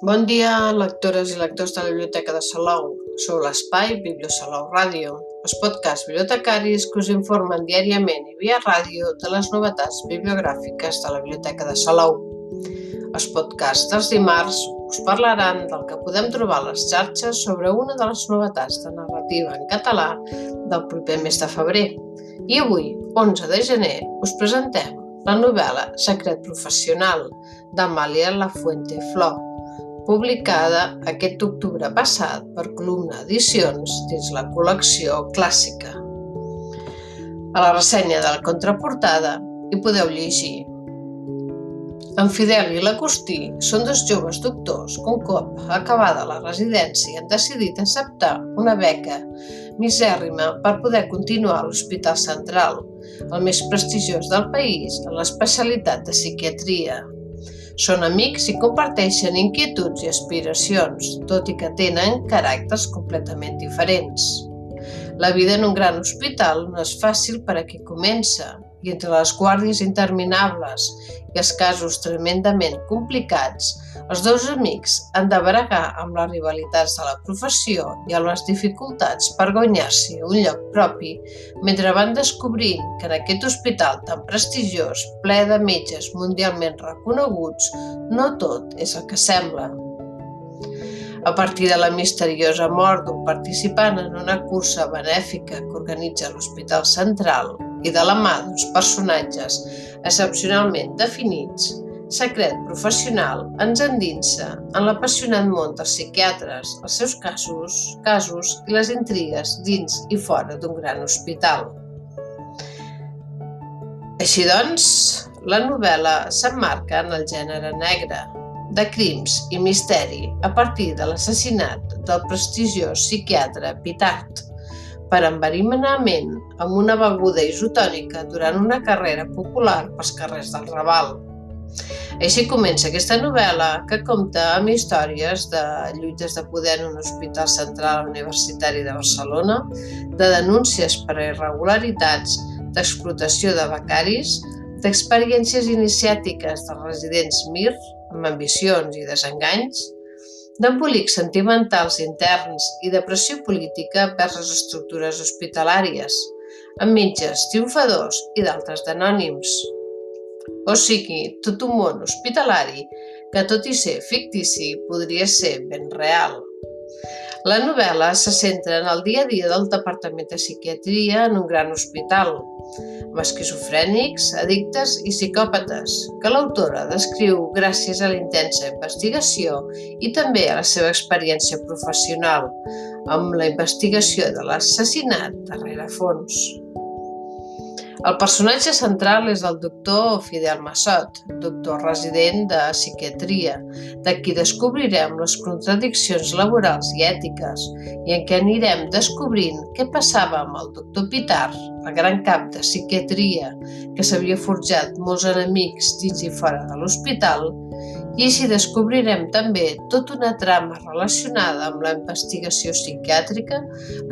Bon dia, lectores i lectors de la Biblioteca de Salou. Sou l'espai Bibliosalou Ràdio, els podcasts bibliotecaris que us informen diàriament i via ràdio de les novetats bibliogràfiques de la Biblioteca de Salou. Els podcasts dels dimarts us parlaran del que podem trobar a les xarxes sobre una de les novetats de narrativa en català del proper mes de febrer. I avui, 11 de gener, us presentem la novel·la Secret Professional d'Amàlia Lafuente Flor, publicada aquest octubre passat per Columna Edicions dins la col·lecció clàssica. A la ressenya de la contraportada hi podeu llegir en Fidel i l'Agustí són dos joves doctors que un cop acabada la residència han decidit acceptar una beca misèrrima per poder continuar a l'Hospital Central, el més prestigiós del país en l'especialitat de psiquiatria. Són amics i comparteixen inquietuds i aspiracions, tot i que tenen caràcters completament diferents. La vida en un gran hospital no és fàcil per a qui comença, i entre les guàrdies interminables i els casos tremendament complicats, els dos amics han de bregar amb les rivalitats de la professió i amb les dificultats per guanyar-s'hi un lloc propi, mentre van descobrint que en aquest hospital tan prestigiós, ple de metges mundialment reconeguts, no tot és el que sembla. A partir de la misteriosa mort d'un participant en una cursa benèfica que organitza l'Hospital Central, i de la mà d'uns personatges excepcionalment definits, Secret Professional ens endinsa en l'apassionant món dels psiquiatres, els seus casos, casos i les intrigues dins i fora d'un gran hospital. Així doncs, la novel·la s'emmarca en el gènere negre, de crims i misteri a partir de l'assassinat del prestigiós psiquiatre Pitart, per enverinament amb una beguda isotònica durant una carrera popular pels carrers del Raval. Així comença aquesta novel·la que compta amb històries de lluites de poder en un hospital central universitari de Barcelona, de denúncies per irregularitats, d'explotació de becaris, d'experiències iniciàtiques dels residents MIR amb ambicions i desenganys, d'embolics sentimentals interns i de pressió política vers les estructures hospitalàries, amb metges triomfadors i d'altres d'anònims. O sigui, tot un món hospitalari que, tot i ser fictici, podria ser ben real. La novel·la se centra en el dia a dia del Departament de Psiquiatria en un gran hospital, amb esquizofrènics, addictes i psicòpates, que l'autora descriu gràcies a la intensa investigació i també a la seva experiència professional, amb la investigació de l'assassinat darrere fons. El personatge central és el doctor Fidel Massot, doctor resident de psiquiatria, de qui descobrirem les contradiccions laborals i ètiques i en què anirem descobrint què passava amb el doctor Pitar, el gran cap de psiquiatria que s'havia forjat molts enemics dins i fora de l'hospital, i així descobrirem també tota una trama relacionada amb la investigació psiquiàtrica,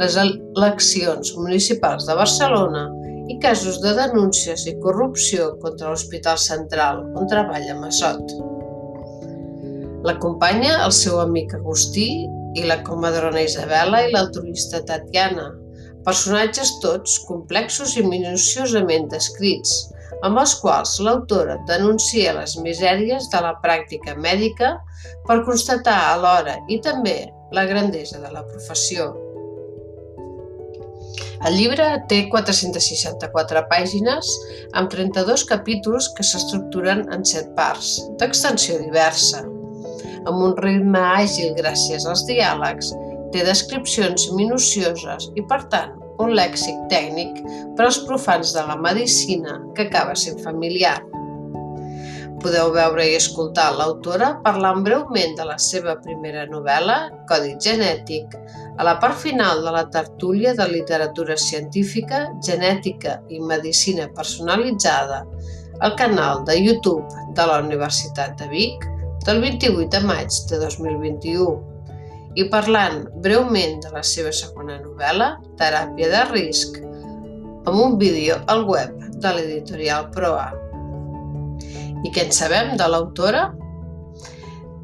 les eleccions municipals de Barcelona i casos de denúncies i corrupció contra l'Hospital Central, on treballa Massot. L'acompanya el seu amic Agustí i la comadrona Isabela i l'altruista Tatiana, personatges tots complexos i minuciosament descrits, amb els quals l'autora denuncia les misèries de la pràctica mèdica per constatar alhora i també la grandesa de la professió. El llibre té 464 pàgines amb 32 capítols que s'estructuren en 7 parts, d'extensió diversa. Amb un ritme àgil gràcies als diàlegs, té descripcions minucioses i, per tant, un lèxic tècnic per als profans de la medicina que acaba sent familiar. Podeu veure i escoltar l'autora parlant breument de la seva primera novel·la, Codi genètic, a la part final de la tertúlia de literatura científica, genètica i medicina personalitzada al canal de YouTube de la Universitat de Vic del 28 de maig de 2021 i parlant breument de la seva segona novel·la, Teràpia de risc, amb un vídeo al web de l'editorial Proa. I què en sabem de l'autora?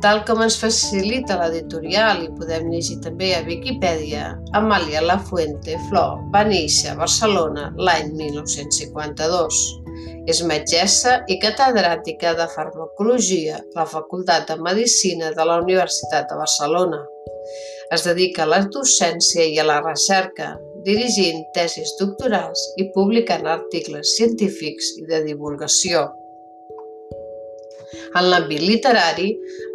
Tal com ens facilita l'editorial i podem llegir també a Viquipèdia, Amàlia Lafuente Flor va néixer a Barcelona l'any 1952. És metgessa i catedràtica de farmacologia a la Facultat de Medicina de la Universitat de Barcelona. Es dedica a la docència i a la recerca, dirigint tesis doctorals i publicant articles científics i de divulgació. En l'àmbit literari,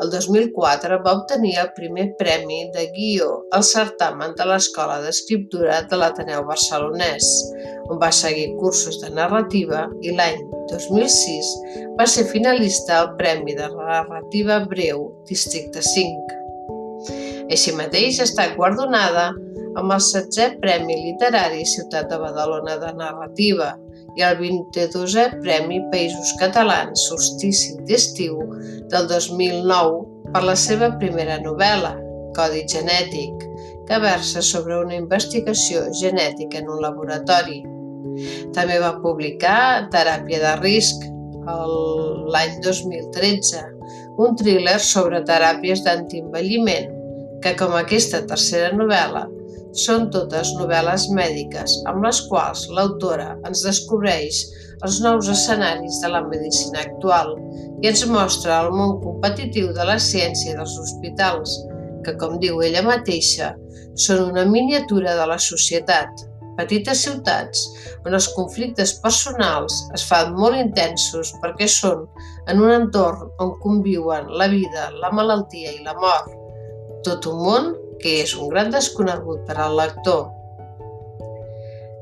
el 2004 va obtenir el primer premi de guió al certamen de l'Escola d'Escriptura de l'Ateneu Barcelonès, on va seguir cursos de narrativa i l'any 2006 va ser finalista al Premi de Narrativa Breu Districte 5. Així mateix ha estat guardonada amb el 16è Premi Literari Ciutat de Badalona de Narrativa i el 22è Premi Països Catalans Solstici d'Estiu del 2009 per la seva primera novel·la, Codi genètic, que versa sobre una investigació genètica en un laboratori. També va publicar Teràpia de risc l'any 2013, un thriller sobre teràpies d'antienvelliment, que com aquesta tercera novel·la són totes novel·les mèdiques amb les quals l'autora ens descobreix els nous escenaris de la medicina actual i ens mostra el món competitiu de la ciència dels hospitals, que, com diu ella mateixa, són una miniatura de la societat, petites ciutats on els conflictes personals es fan molt intensos perquè són en un entorn on conviuen la vida, la malaltia i la mort. Tot un món que és un gran desconegut per al lector.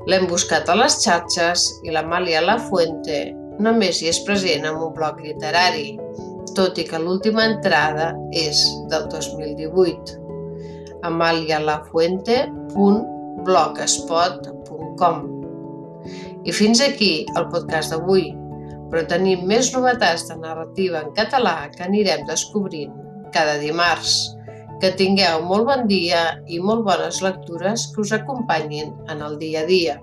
L'hem buscat a les xarxes i la Màlia Lafuente només hi és present en un blog literari, tot i que l'última entrada és del 2018. amalialafuente.blogspot.com I fins aquí el podcast d'avui, però tenim més novetats de narrativa en català que anirem descobrint cada dimarts. Que tingueu molt bon dia i molt bones lectures que us acompanyin en el dia a dia.